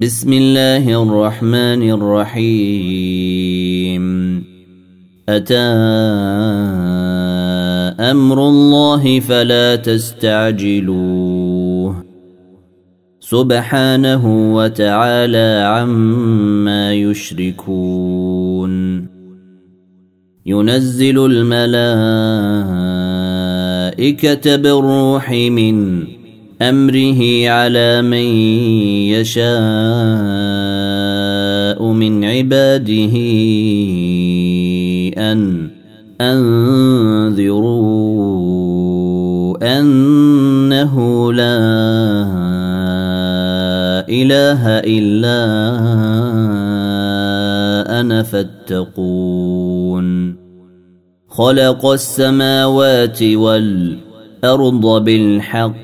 بسم الله الرحمن الرحيم. أتى أمر الله فلا تستعجلوه. سبحانه وتعالى عما يشركون. ينزل الملائكة بالروح من أمره على من يشاء من عباده أن أنذروا أنه لا إله إلا أنا فاتقون. خلق السماوات والأرض بالحق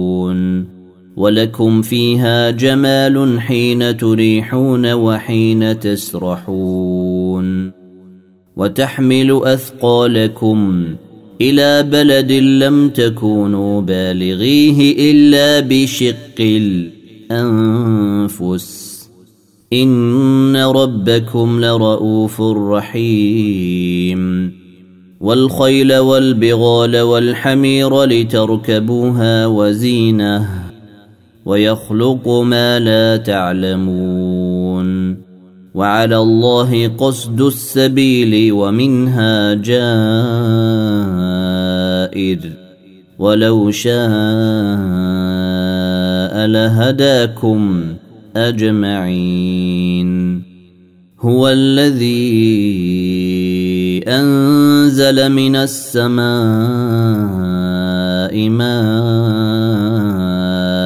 ولكم فيها جمال حين تريحون وحين تسرحون. وتحمل أثقالكم إلى بلد لم تكونوا بالغيه إلا بشق الأنفس. إن ربكم لرؤوف رحيم. والخيل والبغال والحمير لتركبوها وزينة. ويخلق ما لا تعلمون وعلى الله قصد السبيل ومنها جائر ولو شاء لهداكم أجمعين هو الذي أنزل من السماء ماء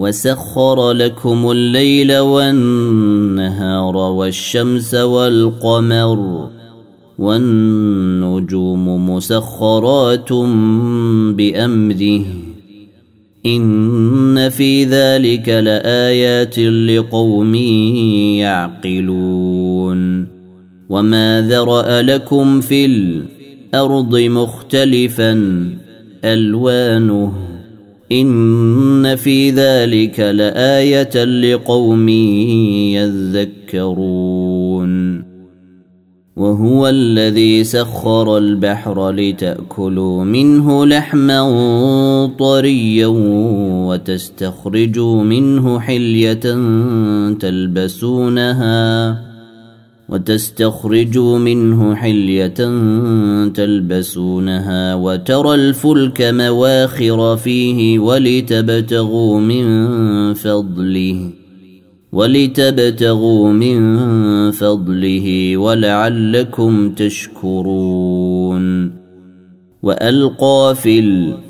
وسخر لكم الليل والنهار والشمس والقمر والنجوم مسخرات بأمره إن في ذلك لآيات لقوم يعقلون وما ذرا لكم في الأرض مختلفا الوانه إن في ذلك لآية لقوم يذكرون. وهو الذي سخر البحر لتأكلوا منه لحما طريا وتستخرجوا منه حلية تلبسونها. وتستخرجوا منه حلية تلبسونها وترى الفلك مواخر فيه ولتبتغوا من فضله ولتبتغوا من فضله ولعلكم تشكرون. وألقى في الأرض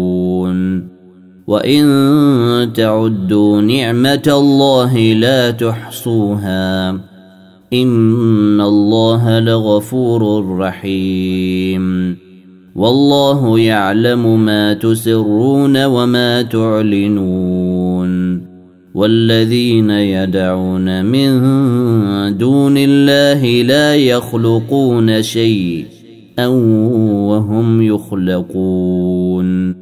وان تعدوا نعمه الله لا تحصوها ان الله لغفور رحيم والله يعلم ما تسرون وما تعلنون والذين يدعون من دون الله لا يخلقون شيء وهم يخلقون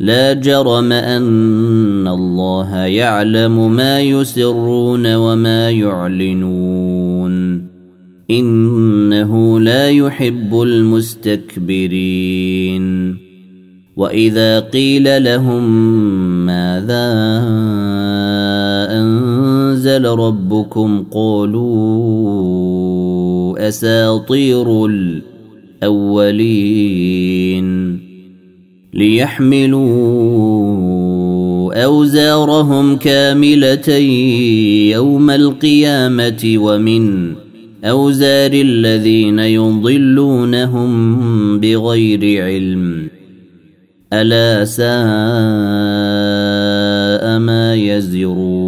لا جرم أن الله يعلم ما يسرون وما يعلنون. إنه لا يحب المستكبرين. وإذا قيل لهم ماذا أنزل ربكم قالوا أساطير الأولين. ليحملوا أوزارهم كاملة يوم القيامة ومن أوزار الذين يضلونهم بغير علم. ألا ساء ما يزرون.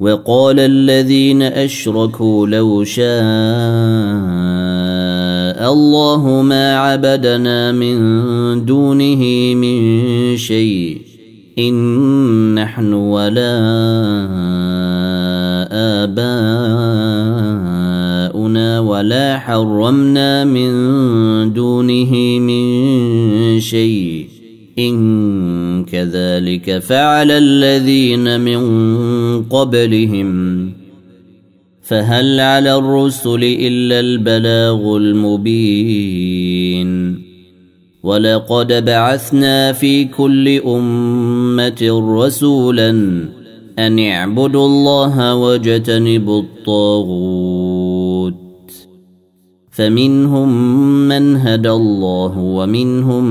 وقال الذين أشركوا لو شاء الله ما عبدنا من دونه من شيء إن نحن ولا آباؤنا ولا حرمنا من دونه من شيء إن كذلك فعل الذين من قبلهم. فهل على الرسل إلا البلاغ المبين؟ ولقد بعثنا في كل أمة رسولا أن اعبدوا الله واجتنبوا الطاغوت. فمنهم من هدى الله ومنهم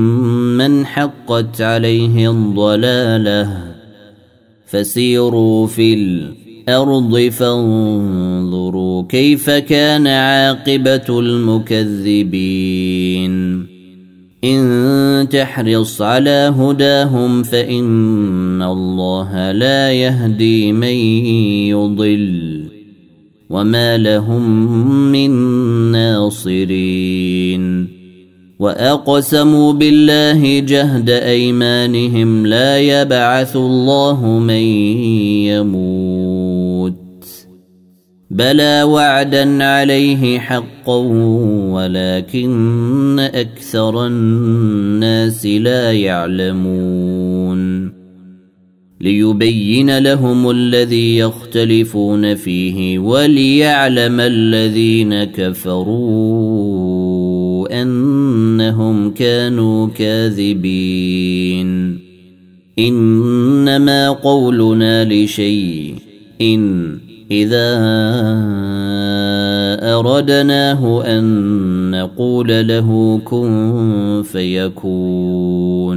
من حقت عليه الضلاله. فسيروا في الأرض فانظروا كيف كان عاقبة المكذبين. إن تحرص على هداهم فإن الله لا يهدي من يضل. وما لهم من ناصرين واقسموا بالله جهد ايمانهم لا يبعث الله من يموت بلى وعدا عليه حقا ولكن أكثر الناس لا يعلمون ليبين لهم الذي يختلفون فيه وليعلم الذين كفروا أنهم كانوا كاذبين. إنما قولنا لشيء إن إذا أردناه أن نقول له كن فيكون.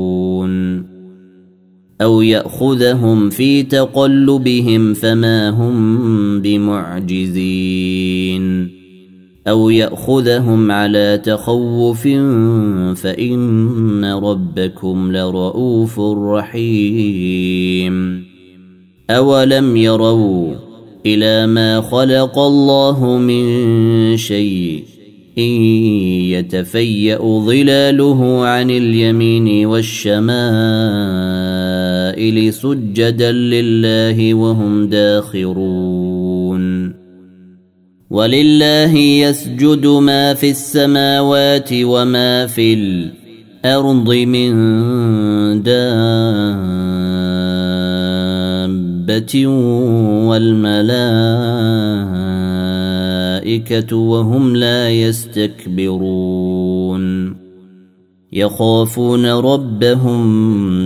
أو ياخذهم في تقلبهم فما هم بمعجزين أو ياخذهم على تخوف فان ربكم لرؤوف رحيم اولم يروا إلى ما خلق الله من شيء إن يتفيأ ظلاله عن اليمين والشمائل سجدا لله وهم داخرون. ولله يسجد ما في السماوات وما في الأرض من دابة والملائكة الملائكه وهم لا يستكبرون. يخافون ربهم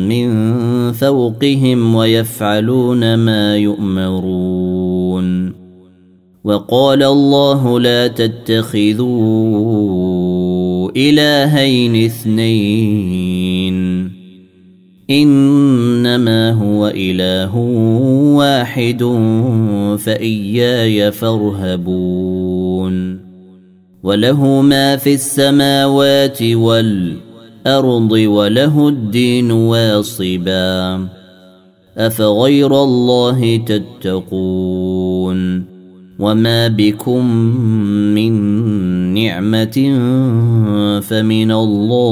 من فوقهم ويفعلون ما يؤمرون. وقال الله لا تتخذوا إلهين اثنين. إنما هو إله واحد فإياي فارهبون. وله ما في السماوات والارض وله الدين واصبا. أفغير الله تتقون؟ وما بكم من نعمة فمن الله.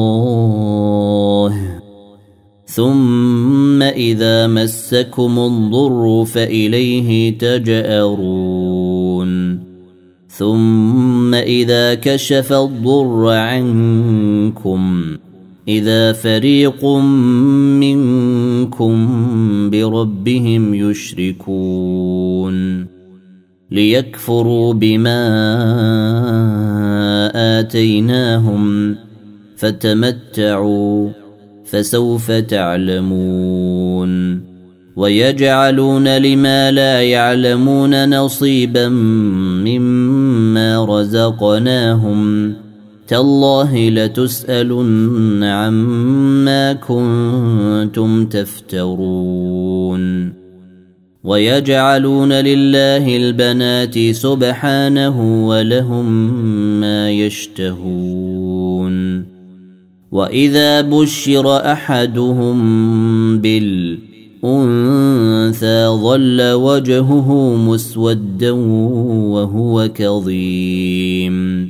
ثم إذا مسكم الضر فإليه تجأرون. ثم إذا كشف الضر عنكم إذا فريق منكم بربهم يشركون ليكفروا بما آتيناهم فتمتعوا فسوف تعلمون ويجعلون لما لا يعلمون نصيبا مما رزقناهم تالله لتسألن عما كنتم تفترون. ويجعلون لله البنات سبحانه ولهم ما يشتهون. وإذا بشر أحدهم بالأنثى ظل وجهه مسودا وهو كظيم.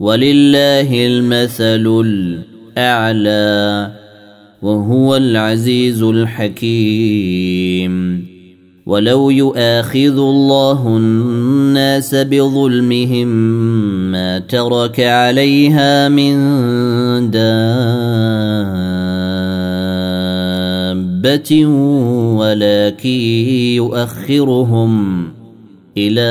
ولله المثل الأعلى وهو العزيز الحكيم. ولو يؤاخذ الله الناس بظلمهم ما ترك عليها من دابة ولكن يؤخرهم إلى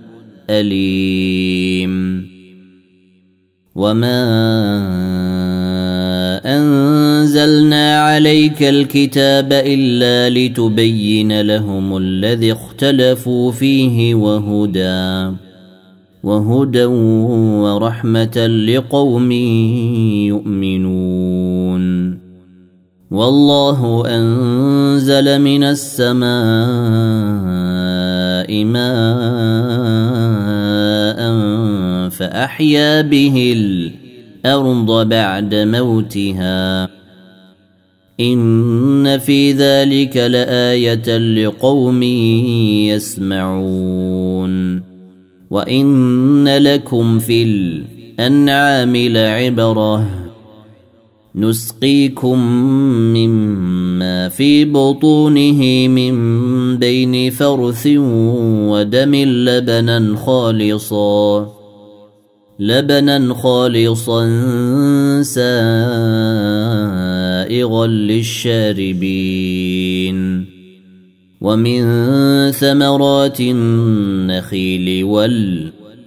أليم. وما أنزلنا عليك الكتاب إلا لتبين لهم الذي اختلفوا فيه وهدى وهدى ورحمة لقوم يؤمنون. والله أنزل من السماء ماء فأحيا به الأرض بعد موتها. إن في ذلك لآية لقوم يسمعون. وإن لكم في الأنعام لعبرة. نسقيكم مما في بطونه من بين فرث ودم لبنا خالصا لبنا خالصا سائغا للشاربين. ومن ثمرات النخيل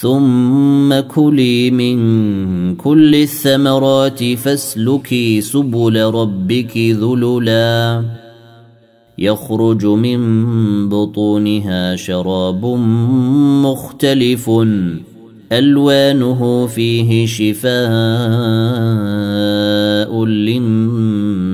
ثم كلي من كل الثمرات فاسلكي سبل ربك ذللا يخرج من بطونها شراب مختلف الوانه فيه شفاء للناس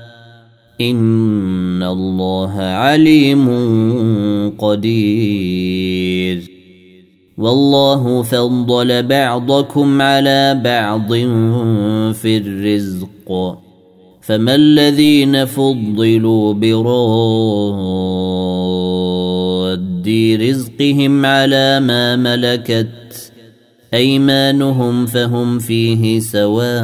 ان الله عليم قدير. والله فضل بعضكم على بعض في الرزق. فما الذين فضلوا براد رزقهم على ما ملكت ايمانهم فهم فيه سواء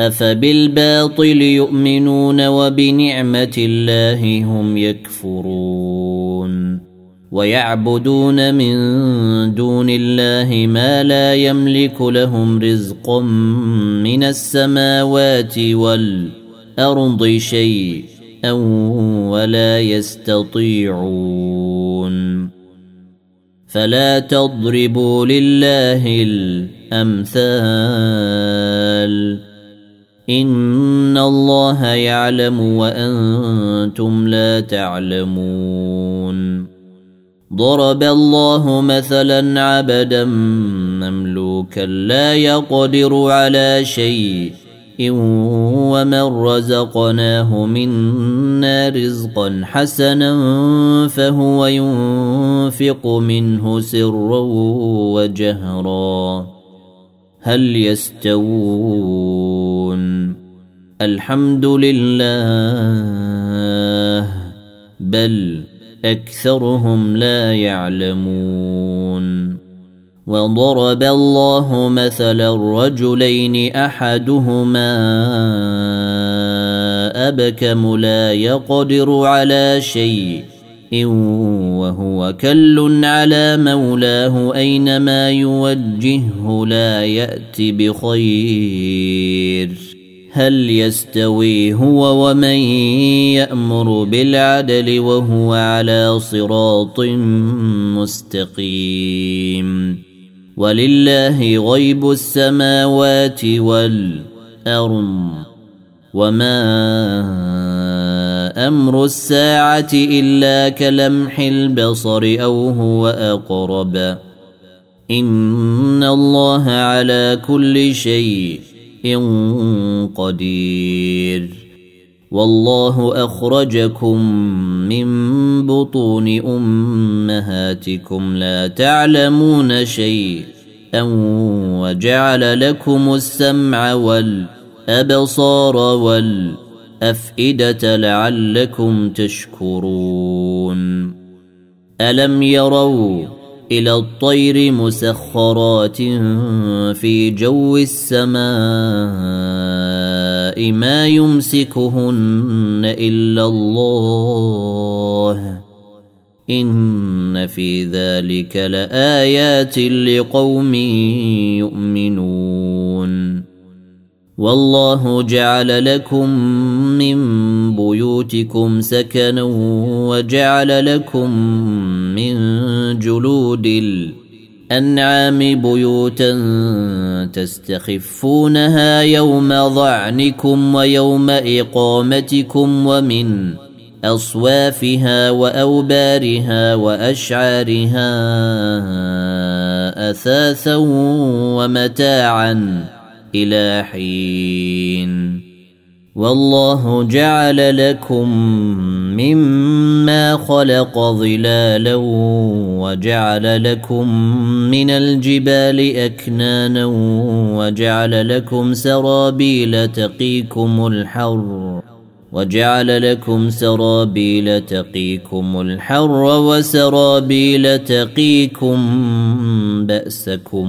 افبالباطل يؤمنون وبنعمه الله هم يكفرون ويعبدون من دون الله ما لا يملك لهم رزقا من السماوات والارض شيئا ولا يستطيعون فلا تضربوا لله الامثال ان الله يعلم وأنتم لا تعلمون. ضرب الله مثلا عبدا مملوكا لا يقدر على شيء ومن رزقناه منا رزقا حسنا فهو ينفق منه سرا وجهرا. هل يستوون؟ الحمد لله بل أكثرهم لا يعلمون. وضرب الله مثلا رجلين أحدهما أبكم لا يقدر على شيء وهو كل على مولاه أينما يوجهه لا يأت بخير. هل يستوي هو ومن يأمر بالعدل وهو على صراط مستقيم؟ ولله غيب السماوات والأرض. وما أمر الساعة الا كلمح البصر أو هو اقرب ان الله على كل شيء قدير والله اخرجكم من بطون امهاتكم لا تعلمون شيئا وجعل لكم السمع والابصار والافئده لعلكم تشكرون. ألم يروا إلى الطير مسخرات في جو السماء ما يمسكهن إلا الله؟ إن في ذلك لآيات لقوم يؤمنون. والله جعل لكم من بيوتكم سكنا وجعل لكم من جلود الأنعام بيوتا تستخفونها يوم ظعنكم ويوم إقامتكم ومن أصوافها وأوبارها وأشعارها أثاثا ومتاعا إلى حين. والله جعل لكم مما خلق ظلالا وجعل لكم من الجبال اكنانا وجعل لكم سرابيل تقيكم الحر وجعل لكم سرابيل تقيكم الحر وسرابيل تقيكم بأسكم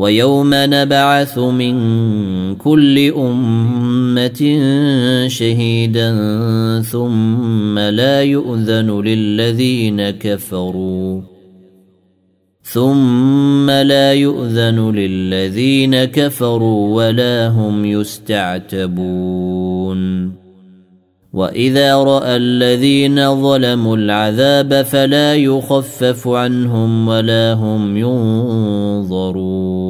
ويوم نبعث من كل أمة شهيدا ثم لا يؤذن للذين كفروا. ثم لا يؤذن للذين كفروا ولا هم يستعتبون. وإذا رأى الذين ظلموا العذاب فلا يخفف عنهم ولا هم ينظرون.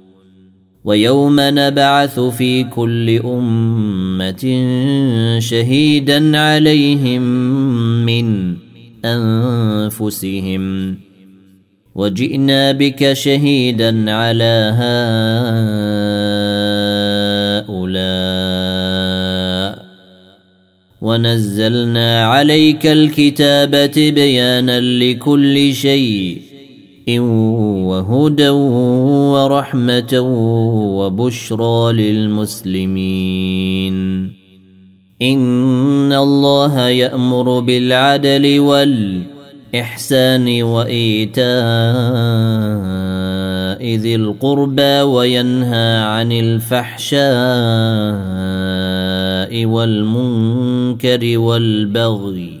ويوم نبعث في كل أمة شهيدا عليهم من أنفسهم. وجئنا بك شهيدا على هؤلاء. ونزلنا عليك الكتاب تبيانا لكل شيء. وهدى ورحمة وبشرى للمسلمين. إن الله يأمر بالعدل والإحسان وإيتاء ذي القربى وينهى عن الفحشاء والمنكر والبغي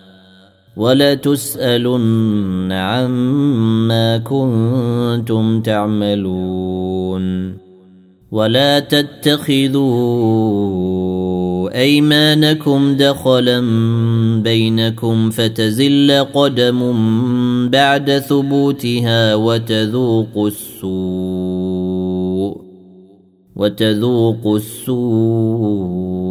ولتسألن عما كنتم تعملون ولا تتخذوا أيمانكم دخلا بينكم فتزل قدم بعد ثبوتها وتذوقوا السوء وتذوقوا السوء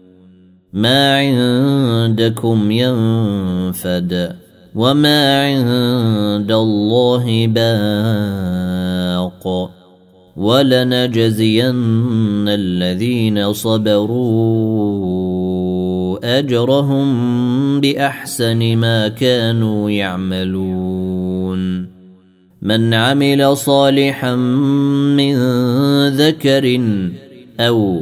ما عندكم ينفد وما عند الله باق ولنجزين الذين صبروا أجرهم بأحسن ما كانوا يعملون. من عمل صالحا من ذكر أو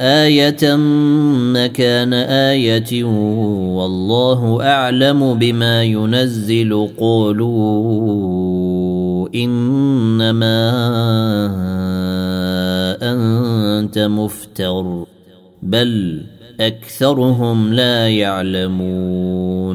آية مكان آية والله أعلم بما ينزل قولوا إنما أنت مفتر بل أكثرهم لا يعلمون.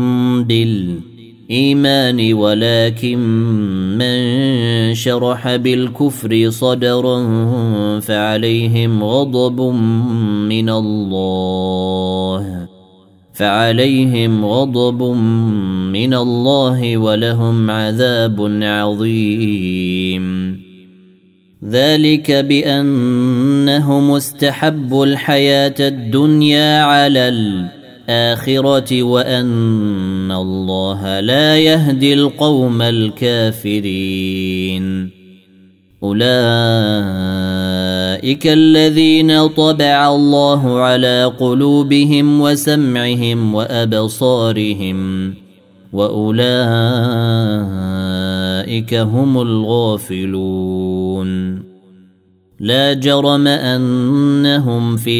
بالإيمان ولكن من شرح بالكفر صدرا فعليهم غضب من الله. فعليهم غضب من الله ولهم عذاب عظيم. ذلك بأنهم استحبوا الحياة الدنيا على الاخره وأن الله لا يهدي القوم الكافرين. أولئك الذين طبع الله على قلوبهم وسمعهم وأبصارهم وأولئك هم الغافلون. لا جرم أنهم في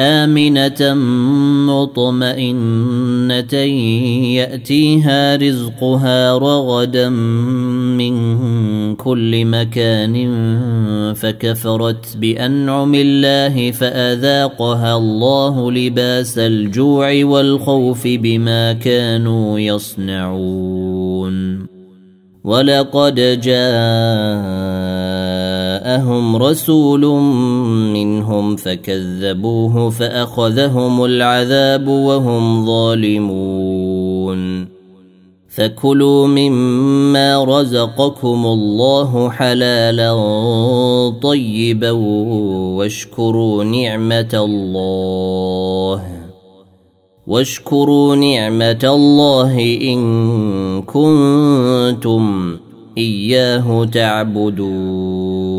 امنه مطمئنه ياتيها رزقها رغدا من كل مكان فكفرت بانعم الله فاذاقها الله لباس الجوع والخوف بما كانوا يصنعون. ولقد جاءهم رسول منهم فكذبوه فأخذهم العذاب وهم ظالمون. فكلوا مما رزقكم الله حلالا طيبا واشكروا نعمة الله. واشكروا نعمة الله إن كنتم إياه تعبدون.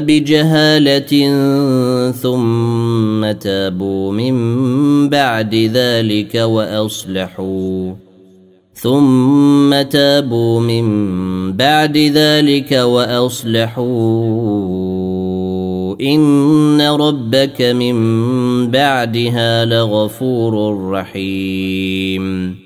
بجهالة ثم تابوا من بعد ذلك وأصلحوا. ثم تابوا من بعد ذلك وأصلحوا. إن ربك من بعدها لغفور رحيم.